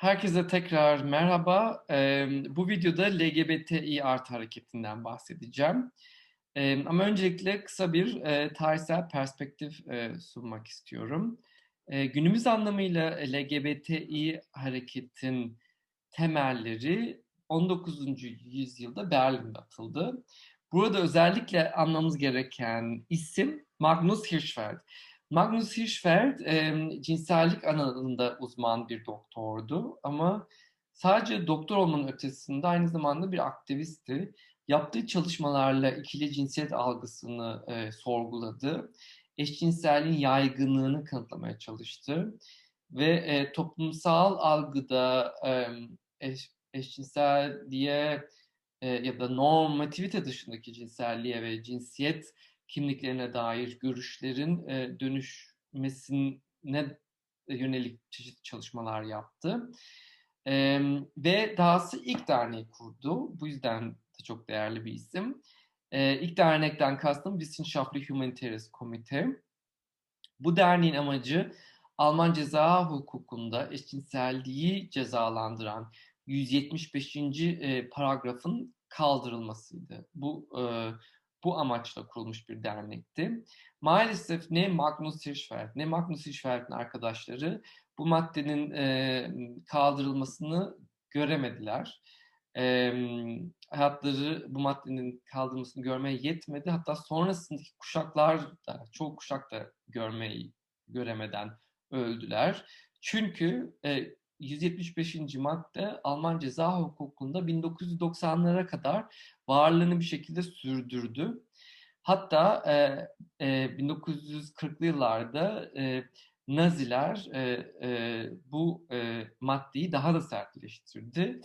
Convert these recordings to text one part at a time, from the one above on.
Herkese tekrar merhaba. bu videoda LGBTİ artı hareketinden bahsedeceğim. ama öncelikle kısa bir tarihsel perspektif sunmak istiyorum. günümüz anlamıyla LGBTİ hareketin temelleri 19. yüzyılda Berlin'de atıldı. Burada özellikle anlamamız gereken isim Magnus Hirschfeld. Magnus Hirschfeld e, cinsellik alanında uzman bir doktordu ama sadece doktor olmanın ötesinde aynı zamanda bir aktivistti. Yaptığı çalışmalarla ikili cinsiyet algısını e, sorguladı. Eşcinselliğin yaygınlığını kanıtlamaya çalıştı. Ve e, toplumsal algıda e, eş, eşcinselliğe e, ya da normativite dışındaki cinselliğe ve cinsiyet kimliklerine dair görüşlerin e, dönüşmesine yönelik çeşitli çalışmalar yaptı. E, ve dahası ilk derneği kurdu. Bu yüzden de çok değerli bir isim. E, ilk dernekten kastım Wissenschaftlich Humanitaries Komite. Bu derneğin amacı Alman ceza hukukunda eşcinselliği cezalandıran 175. E, paragrafın kaldırılmasıydı. Bu e, bu amaçla kurulmuş bir dernekti. Maalesef ne Magnus Hirschfeld ne Magnus Hirschfeld'in arkadaşları bu maddenin e, kaldırılmasını göremediler. E, hayatları bu maddenin kaldırılmasını görmeye yetmedi. Hatta sonrasındaki kuşaklar da, çoğu kuşak da görmeyi göremeden öldüler. Çünkü e, 175. madde Alman ceza hukukunda 1990'lara kadar varlığını bir şekilde sürdürdü. Hatta e, e, 1940'lı yıllarda e, Naziler e, e, bu e, maddeyi daha da sertleştirdi.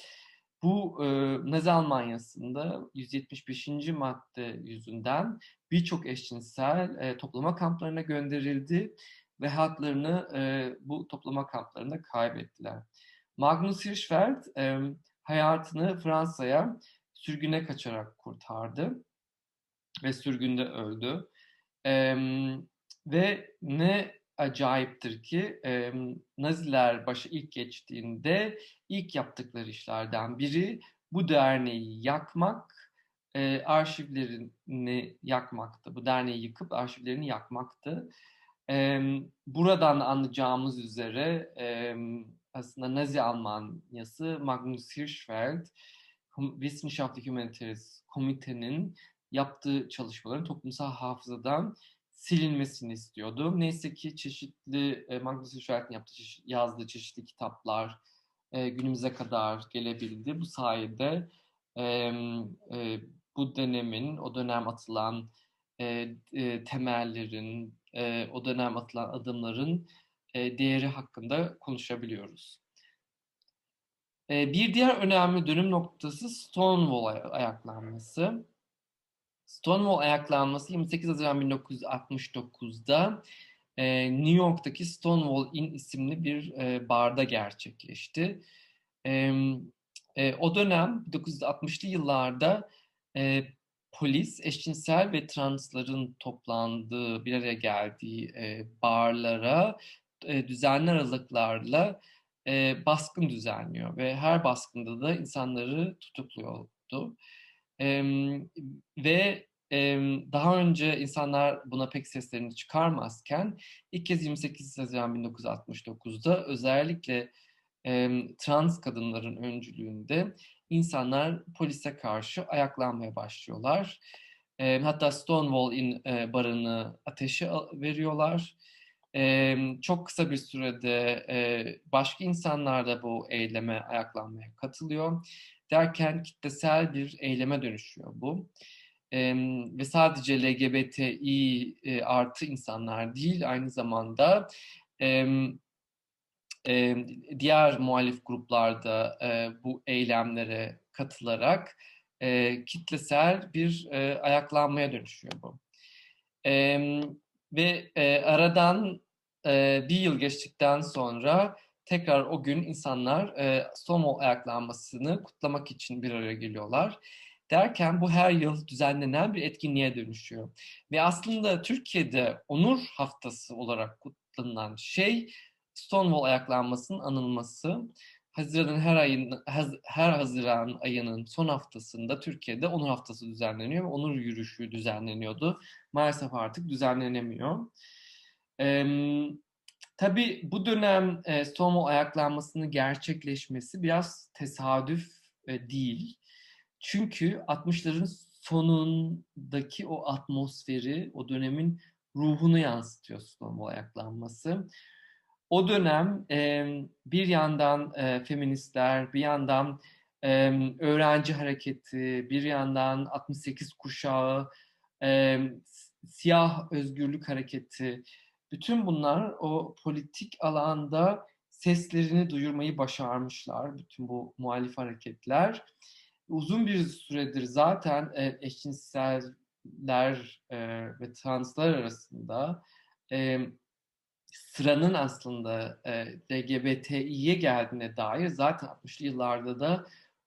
Bu e, Nazi Almanyası'nda 175. madde yüzünden birçok eşcinsel e, toplama kamplarına gönderildi ve hayatlarını e, bu toplama kamplarında kaybettiler. Magnus Hirschfeld e, hayatını Fransa'ya sürgüne kaçarak kurtardı ve sürgünde öldü. E, ve ne acayiptir ki e, Naziler başa ilk geçtiğinde ilk yaptıkları işlerden biri bu derneği yakmak, e, arşivlerini yakmaktı. Bu derneği yıkıp arşivlerini yakmaktı. E, buradan anlayacağımız üzere e, aslında Nazi Almanyası Magnus Hirschfeld Wissenschaftlich Humanitäres Komitenin yaptığı çalışmaların toplumsal hafızadan silinmesini istiyordu. Neyse ki çeşitli e, Magnus Hirschfeld'in yaptığı yazdığı çeşitli kitaplar e, günümüze kadar gelebildi. Bu sayede e, e, bu dönemin, o dönem atılan e, e, temellerin, e, o dönem atılan adımların e, değeri hakkında konuşabiliyoruz. E, bir diğer önemli dönüm noktası Stonewall ayaklanması. Stonewall ayaklanması 28 Haziran 1969'da e, New York'taki Stonewall Inn isimli bir e, barda gerçekleşti. E, e, o dönem 1960'lı yıllarda e, polis eşcinsel ve transların toplandığı, bir araya geldiği e, barlara e, düzenli aralıklarla e, baskın düzenliyor ve her baskında da insanları tutukluyordu. E, ve e, daha önce insanlar buna pek seslerini çıkarmazken ilk kez 28 Haziran 1969'da özellikle e, trans kadınların öncülüğünde insanlar polise karşı ayaklanmaya başlıyorlar. E, hatta Stonewall in e, barını ateşe veriyorlar. E, çok kısa bir sürede e, başka insanlar da bu eyleme ayaklanmaya katılıyor. Derken kitlesel bir eyleme dönüşüyor bu. E, ve sadece LGBTİ e, artı insanlar değil aynı zamanda e, e, diğer muhalif gruplarda e, bu eylemlere katılarak e, kitlesel bir e, ayaklanmaya dönüşüyor bu. E, ve e, aradan e, bir yıl geçtikten sonra tekrar o gün insanlar e, Stonewall ayaklanmasını kutlamak için bir araya geliyorlar. Derken bu her yıl düzenlenen bir etkinliğe dönüşüyor. Ve aslında Türkiye'de Onur Haftası olarak kutlanan şey Stonewall ayaklanmasının anılması. Haziran'ın her ayın her Haziran ayının son haftasında Türkiye'de Onur Haftası düzenleniyor ve Onur Yürüyüşü düzenleniyordu. Maalesef artık düzenlenemiyor. Ee, tabii bu dönem e, Stonewall ayaklanmasının gerçekleşmesi biraz tesadüf e, değil. Çünkü 60'ların sonundaki o atmosferi, o dönemin ruhunu yansıtıyor Stonewall ayaklanması. O dönem e, bir yandan e, feministler, bir yandan e, öğrenci hareketi, bir yandan 68 kuşağı, e, siyah özgürlük hareketi, bütün bunlar o politik alanda seslerini duyurmayı başarmışlar. Bütün bu muhalif hareketler. Uzun bir süredir zaten e, eşcinseller e, ve translar arasında e, sıranın aslında e, LGBTİ'ye geldiğine dair zaten 60'lı yıllarda da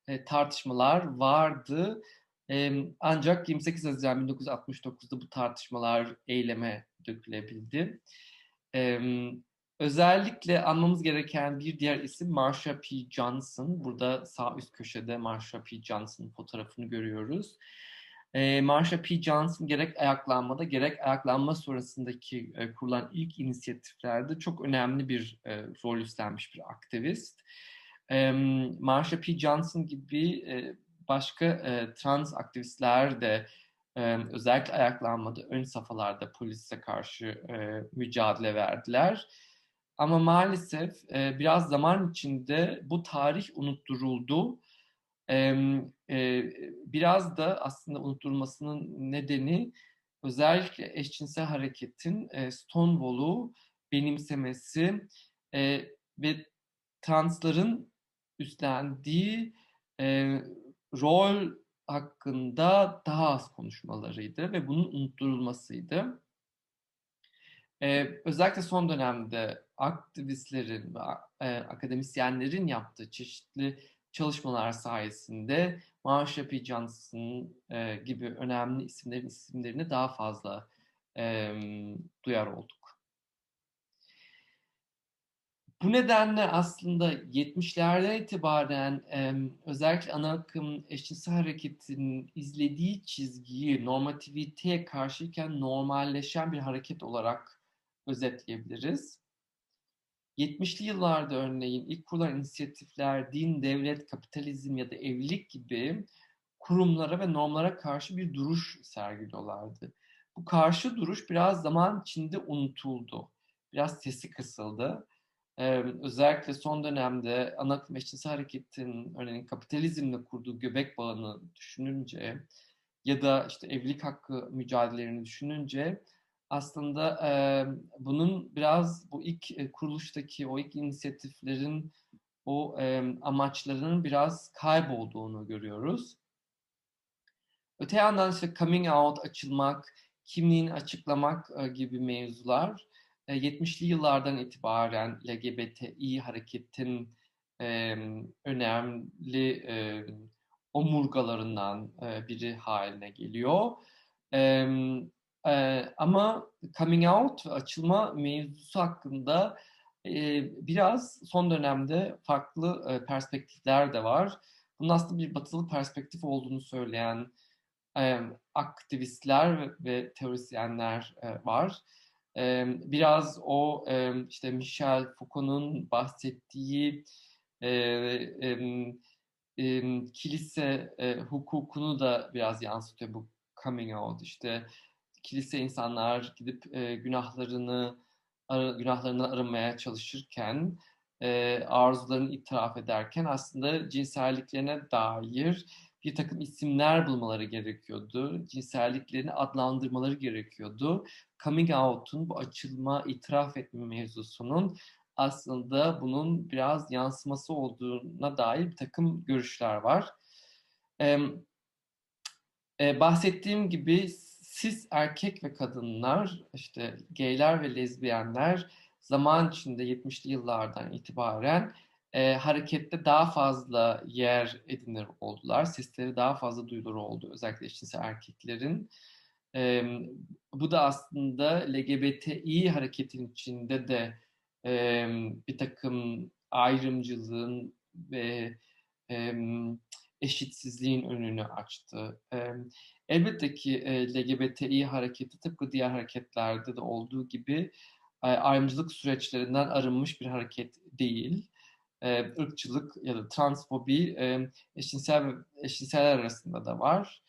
e, tartışmalar vardı. E, ancak 28 Haziran 1969'da bu tartışmalar eyleme dökülebildi. E, özellikle anmamız gereken bir diğer isim Marsha P. Johnson. Burada sağ üst köşede Marsha P. Johnson fotoğrafını görüyoruz. E, Marsha P. Johnson gerek ayaklanmada gerek ayaklanma sonrasındaki e, kurulan ilk inisiyatiflerde çok önemli bir e, rol üstlenmiş bir aktivist. E, Marsha P. Johnson gibi e, başka e, trans aktivistler de e, özellikle ayaklanmada ön safhalarda polise karşı e, mücadele verdiler. Ama maalesef e, biraz zaman içinde bu tarih unutturuldu biraz da aslında unutulmasının nedeni özellikle eşcinsel hareketin Stonewall'u benimsemesi ve transların üstlendiği rol hakkında daha az konuşmalarıydı ve bunun unutturulmasıydı. Ee, özellikle son dönemde aktivistlerin ve e, akademisyenlerin yaptığı çeşitli çalışmalar sayesinde Marsha P. Johnson e, gibi önemli isimlerin isimlerini daha fazla e, duyar olduk. Bu nedenle aslında 70'lerden itibaren e, özellikle ana akım eşcinsel hareketinin izlediği çizgiyi normativiteye karşıyken normalleşen bir hareket olarak özetleyebiliriz. 70'li yıllarda örneğin ilk kurulan inisiyatifler din, devlet, kapitalizm ya da evlilik gibi kurumlara ve normlara karşı bir duruş sergiliyorlardı. Bu karşı duruş biraz zaman içinde unutuldu. Biraz sesi kısıldı. Ee, özellikle son dönemde ana akım eşcinsel hareketin örneğin kapitalizmle kurduğu göbek bağını düşününce ya da işte evlilik hakkı mücadelelerini düşününce aslında e, bunun biraz bu ilk e, kuruluştaki o ilk inisiyatiflerin o e, amaçlarının biraz kaybolduğunu görüyoruz. Öte yandan işte coming out, açılmak, kimliğini açıklamak e, gibi mevzular e, 70'li yıllardan itibaren LGBTİ hareketin e, önemli e, omurgalarından e, biri haline geliyor. E, ama coming out ve açılma mevzusu hakkında e, biraz son dönemde farklı e, perspektifler de var. Bunun aslında bir batılı perspektif olduğunu söyleyen e, aktivistler ve, ve teorisyenler e, var. E, biraz o e, işte Michel Foucault'un bahsettiği e, e, e, kilise e, hukukunu da biraz yansıtıyor bu coming out. İşte kilise insanlar gidip e, günahlarını ar günahlarını arınmaya çalışırken e, arzularını itiraf ederken aslında cinselliklerine dair bir takım isimler bulmaları gerekiyordu. Cinselliklerini adlandırmaları gerekiyordu. Coming out'un bu açılma, itiraf etme mevzusunun aslında bunun biraz yansıması olduğuna dair bir takım görüşler var. Ee, e, bahsettiğim gibi siz erkek ve kadınlar, işte gayler ve lezbiyenler zaman içinde 70'li yıllardan itibaren e, harekette daha fazla yer edinir oldular. Sesleri daha fazla duyulur oldu özellikle eşcinsel erkeklerin. E, bu da aslında LGBTİ hareketin içinde de e, bir takım ayrımcılığın ve e, eşitsizliğin önünü açtı. E, elbette ki e, LGBTİ hareketi tıpkı diğer hareketlerde de olduğu gibi e, ayrımcılık süreçlerinden arınmış bir hareket değil. E, ırkçılık ya da transfobi e, eşcinsel eşcinseller arasında da var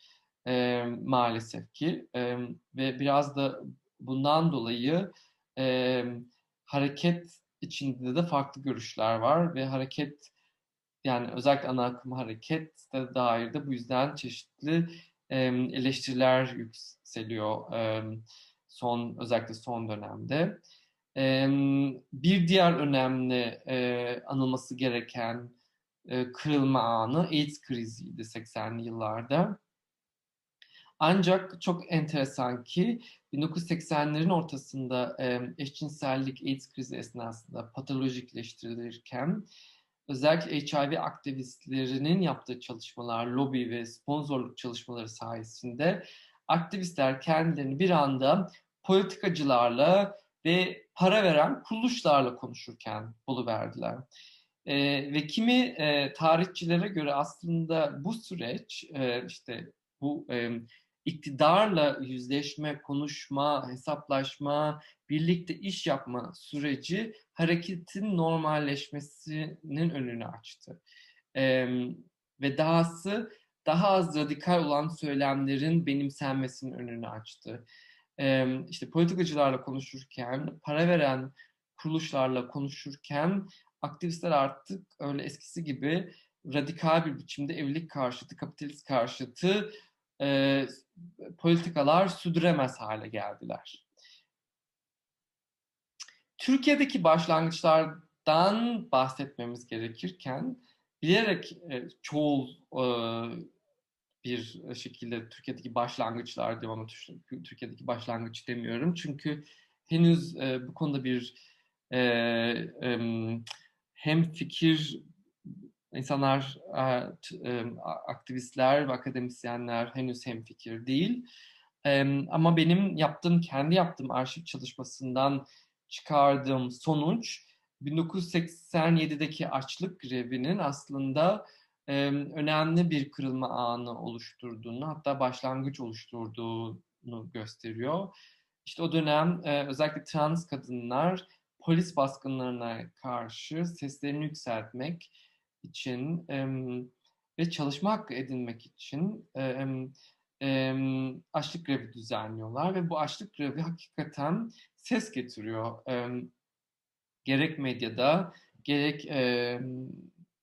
e, maalesef ki e, ve biraz da bundan dolayı e, hareket içinde de farklı görüşler var ve hareket yani özellikle ana akım harekete dair de bu yüzden çeşitli eleştiriler yükseliyor son özellikle son dönemde. Bir diğer önemli anılması gereken kırılma anı AIDS kriziydi 80'li yıllarda. Ancak çok enteresan ki 1980'lerin ortasında eşcinsellik AIDS krizi esnasında patolojikleştirilirken özellikle HIV aktivistlerinin yaptığı çalışmalar, lobi ve sponsorluk çalışmaları sayesinde aktivistler kendilerini bir anda politikacılarla ve para veren kuruluşlarla konuşurken buluverdiler. E, ve kimi e, tarihçilere göre aslında bu süreç e, işte bu e, iktidarla yüzleşme, konuşma, hesaplaşma, birlikte iş yapma süreci hareketin normalleşmesinin önünü açtı. Ee, ve dahası daha az radikal olan söylemlerin benimsenmesinin önünü açtı. Ee, işte politikacılarla konuşurken, para veren kuruluşlarla konuşurken aktivistler artık öyle eskisi gibi radikal bir biçimde evlilik karşıtı, kapitalist karşıtı e, politikalar sürdüremez hale geldiler. Türkiye'deki başlangıçlardan bahsetmemiz gerekirken bilerek e, çoğul e, bir şekilde Türkiye'deki başlangıçlar diyorum ama Türkiye'deki başlangıç demiyorum. Çünkü henüz e, bu konuda bir e, e, hem fikir insanlar, aktivistler ve akademisyenler henüz hemfikir değil. Ama benim yaptığım, kendi yaptığım arşiv çalışmasından çıkardığım sonuç 1987'deki açlık grevinin aslında önemli bir kırılma anı oluşturduğunu hatta başlangıç oluşturduğunu gösteriyor. İşte o dönem özellikle trans kadınlar polis baskınlarına karşı seslerini yükseltmek, için e, ve çalışma hakkı edinmek için e, e, açlık grevi düzenliyorlar ve bu açlık grevi hakikaten ses getiriyor. E, gerek medyada, gerek e,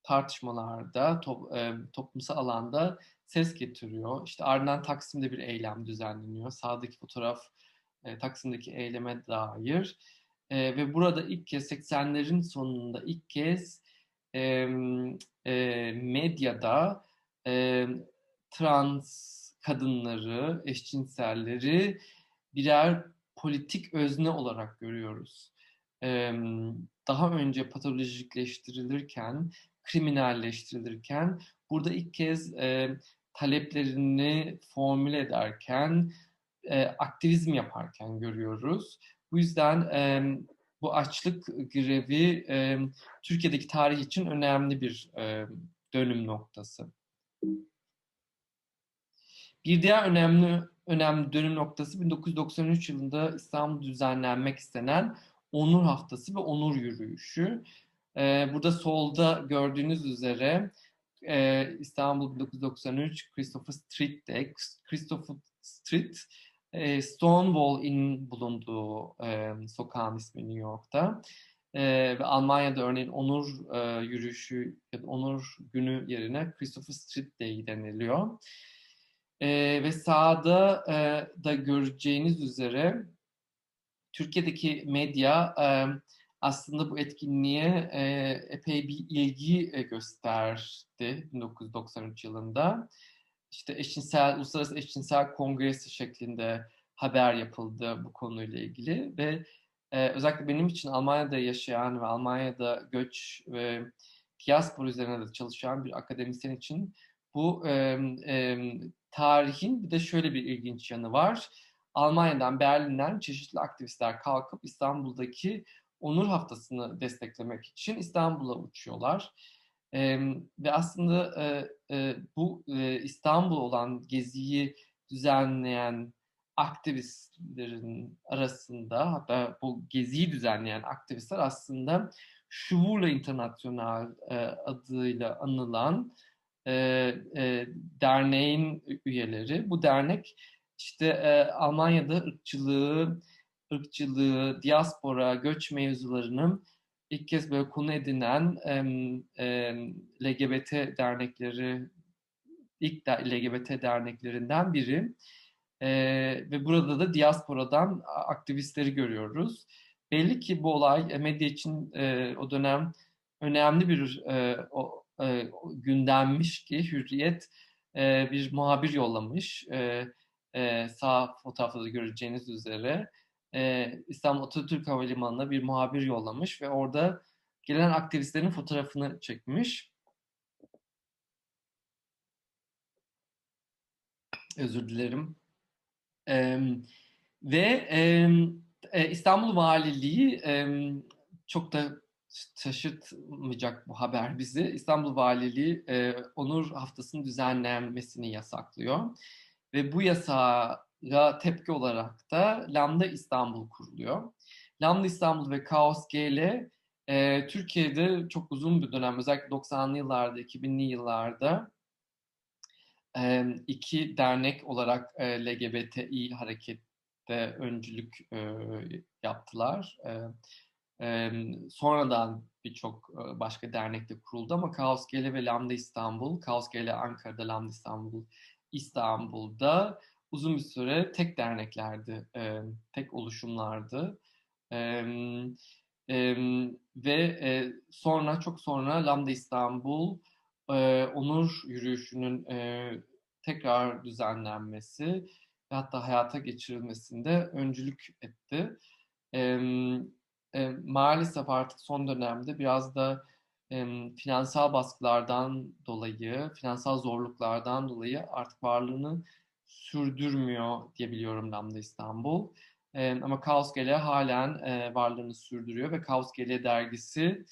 tartışmalarda, top, e, toplumsal alanda ses getiriyor. İşte ardından Taksim'de bir eylem düzenleniyor. Sağdaki fotoğraf e, Taksim'deki eyleme dair. E, ve burada ilk kez 80'lerin sonunda ilk kez e, e, medyada e, trans kadınları, eşcinselleri birer politik özne olarak görüyoruz. E, daha önce patolojikleştirilirken, kriminalleştirilirken burada ilk kez e, taleplerini formüle ederken, e, aktivizm yaparken görüyoruz. Bu yüzden e, bu açlık grevi e, Türkiye'deki tarih için önemli bir e, dönüm noktası. Bir diğer önemli önemli dönüm noktası 1993 yılında İstanbul düzenlenmek istenen Onur Haftası ve Onur Yürüyüşü. Ee, burada solda gördüğünüz üzere e, İstanbul 1993 Christopher Street'te Christopher Street e, Stonewall'in bulunduğu e, sokağın ismi New York'ta. E, ve Almanya'da örneğin onur e, yürüyüşü ya da onur günü yerine Christopher Street Day deniliyor. E, ve sağda e, da göreceğiniz üzere Türkiye'deki medya e, aslında bu etkinliğe e, epey bir ilgi e, gösterdi 1993 yılında işte eşcinsel, Uluslararası Eşcinsel Kongresi şeklinde haber yapıldı bu konuyla ilgili ve e, özellikle benim için Almanya'da yaşayan ve Almanya'da göç ve diaspora üzerine de çalışan bir akademisyen için bu e, e, tarihin bir de şöyle bir ilginç yanı var. Almanya'dan, Berlin'den çeşitli aktivistler kalkıp İstanbul'daki Onur Haftası'nı desteklemek için İstanbul'a uçuyorlar. E, ve aslında e, e, bu e, İstanbul olan geziyi düzenleyen aktivistlerin arasında hatta bu geziyi düzenleyen aktivistler aslında Şuvurla International e, adıyla anılan e, e, derneğin üyeleri. Bu dernek işte e, Almanya'da ırkçılığı, ırkçılığı, diaspora, göç mevzularının ilk kez böyle konu edinen e, e, LGBT dernekleri, ilk de, LGBT derneklerinden biri. E, ve burada da diasporadan aktivistleri görüyoruz. Belli ki bu olay medya için e, o dönem önemli bir e, o, e, gündemmiş ki Hürriyet e, bir muhabir yollamış. E, e, sağ fotoğrafta da göreceğiniz üzere e, İstanbul Atatürk Havalimanı'na bir muhabir yollamış ve orada gelen aktivistlerin fotoğrafını çekmiş. Özür dilerim. E, ve e, İstanbul Valiliği e, çok da şaşırtmayacak bu haber bizi. İstanbul Valiliği e, Onur Haftası'nın düzenlenmesini yasaklıyor. Ve bu yasağa tepki olarak da Lambda İstanbul kuruluyor. Lambda İstanbul ve Kaos GL e, Türkiye'de çok uzun bir dönem özellikle 90'lı yıllarda, 2000'li yıllarda e, iki dernek olarak e, LGBTİ harekette öncülük e, yaptılar. E, e, sonradan birçok başka dernekte kuruldu ama Kaos GL ve Lambda İstanbul, Kaos GL Ankara'da, Lambda İstanbul İstanbul'da uzun bir süre tek derneklerdi, e, tek oluşumlardı. E, e, ve e, sonra çok sonra Lambda İstanbul e, onur yürüyüşünün e, tekrar düzenlenmesi ve hatta hayata geçirilmesinde öncülük etti. E, e, maalesef artık son dönemde biraz da e, finansal baskılardan dolayı, finansal zorluklardan dolayı artık varlığını sürdürmüyor diye biliyorum Lambda İstanbul. E, ama Kaos Gele halen e, varlığını sürdürüyor ve Kaos Gele dergisi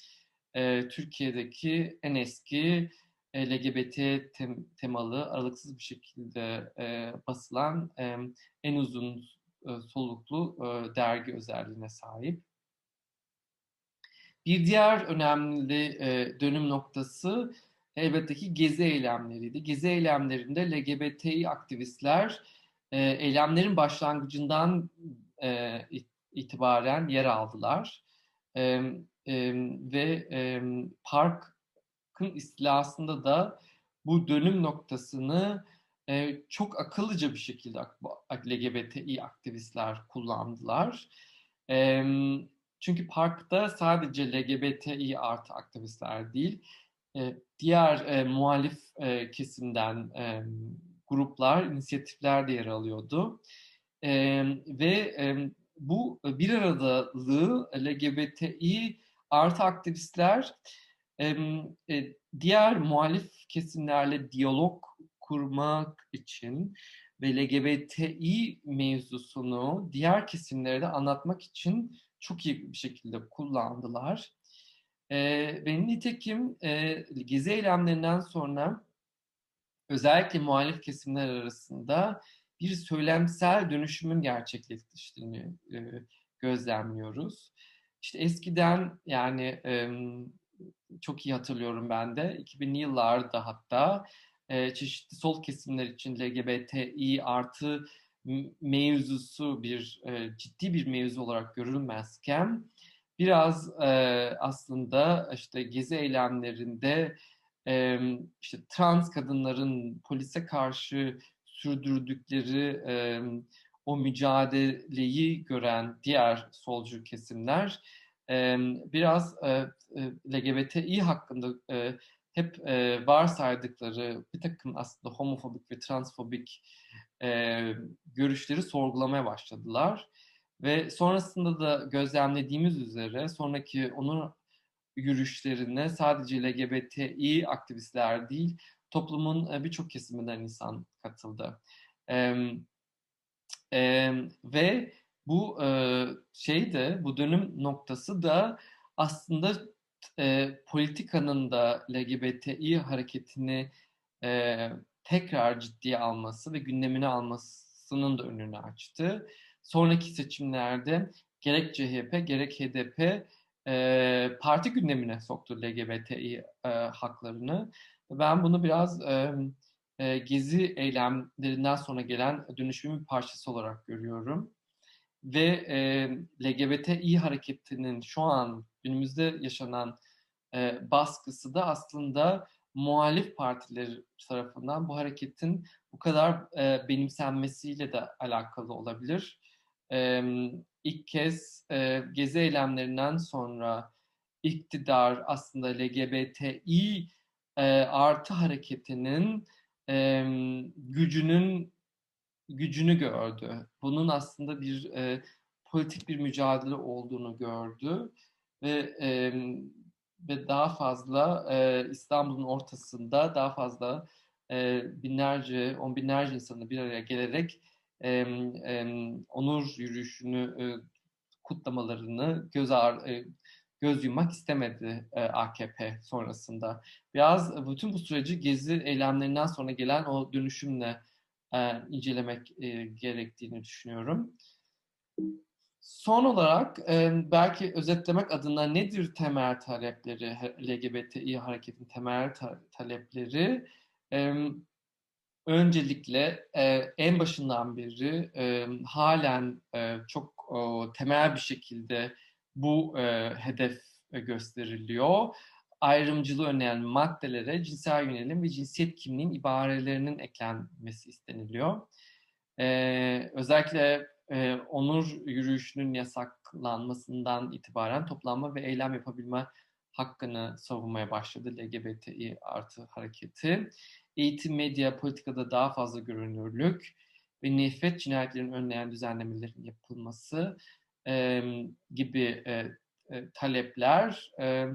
e, Türkiye'deki en eski LGBT tem, temalı aralıksız bir şekilde e, basılan e, en uzun e, soluklu e, dergi özelliğine sahip. Bir diğer önemli e, dönüm noktası elbette ki gezi eylemleriydi. Gezi eylemlerinde LGBTİ aktivistler e, eylemlerin başlangıcından e, itibaren yer aldılar. E, e, ve e, parkın istilasında da bu dönüm noktasını e, çok akıllıca bir şekilde LGBTİ aktivistler kullandılar. E, çünkü parkta sadece LGBTİ artı aktivistler değil, diğer e, muhalif e, kesimden e, gruplar, inisiyatifler de yer alıyordu. E, ve e, bu bir aradalığı LGBTİ artı aktivistler e, diğer muhalif kesimlerle diyalog kurmak için ve LGBTİ mevzusunu diğer kesimlere de anlatmak için çok iyi bir şekilde kullandılar. E, ve nitekim e, gezi eylemlerinden sonra özellikle muhalif kesimler arasında bir söylemsel dönüşümün gerçekleştiğini e, gözlemliyoruz. İşte eskiden yani e, çok iyi hatırlıyorum ben de 2000'li yıllarda hatta e, çeşitli sol kesimler için LGBTİ artı mevzusu bir e, ciddi bir mevzu olarak görülmezken biraz e, aslında işte gezi eylemlerinde e, işte trans kadınların polise karşı sürdürdükleri e, o mücadeleyi gören diğer solcu kesimler e, biraz e, LGBTİ hakkında e, hep e, varsaydıkları bir takım aslında homofobik ve transfobik e, görüşleri sorgulamaya başladılar. Ve sonrasında da gözlemlediğimiz üzere sonraki onun yürüyüşlerine sadece LGBTİ aktivistler değil, toplumun birçok kesiminden insan katıldı. E, e, ve bu e, şey de, bu dönüm noktası da aslında e, politikanın da LGBTİ hareketini e, tekrar ciddiye alması ve gündemine almasının da önünü açtı. Sonraki seçimlerde gerek CHP gerek HDP e, parti gündemine soktu LGBTİ e, haklarını. Ben bunu biraz e, e, gezi eylemlerinden sonra gelen dönüşümün bir parçası olarak görüyorum. Ve e, LGBTİ hareketinin şu an günümüzde yaşanan e, baskısı da aslında muhalif partiler tarafından bu hareketin bu kadar e, benimsenmesiyle de alakalı olabilir. E, ilk kez e, gezi eylemlerinden sonra iktidar aslında LGBTİ e, artı hareketinin e, gücünün gücünü gördü. Bunun aslında bir e, politik bir mücadele olduğunu gördü ve e, ve daha fazla e, İstanbul'un ortasında daha fazla e, binlerce, on binlerce insanı bir araya gelerek e, e, onur yürüyüşünü e, kutlamalarını göz ağır, e, göz yummak istemedi e, AKP sonrasında. Biraz bütün bu süreci gezi eylemlerinden sonra gelen o dönüşümle e, incelemek e, gerektiğini düşünüyorum. Son olarak belki özetlemek adına nedir temel talepleri, LGBTİ hareketin temel talepleri? Öncelikle en başından beri halen çok temel bir şekilde bu hedef gösteriliyor. Ayrımcılığı önleyen maddelere cinsel yönelim ve cinsiyet kimliğin ibarelerinin eklenmesi isteniliyor. Özellikle e, onur yürüyüşünün yasaklanmasından itibaren toplanma ve eylem yapabilme hakkını savunmaya başladı LGBTİ artı hareketi. Eğitim, medya, politikada daha fazla görünürlük ve nefret cinayetlerini önleyen düzenlemelerin yapılması e, gibi e, e, talepler e,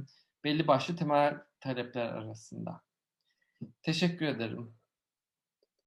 belli başlı temel talepler arasında. Teşekkür ederim.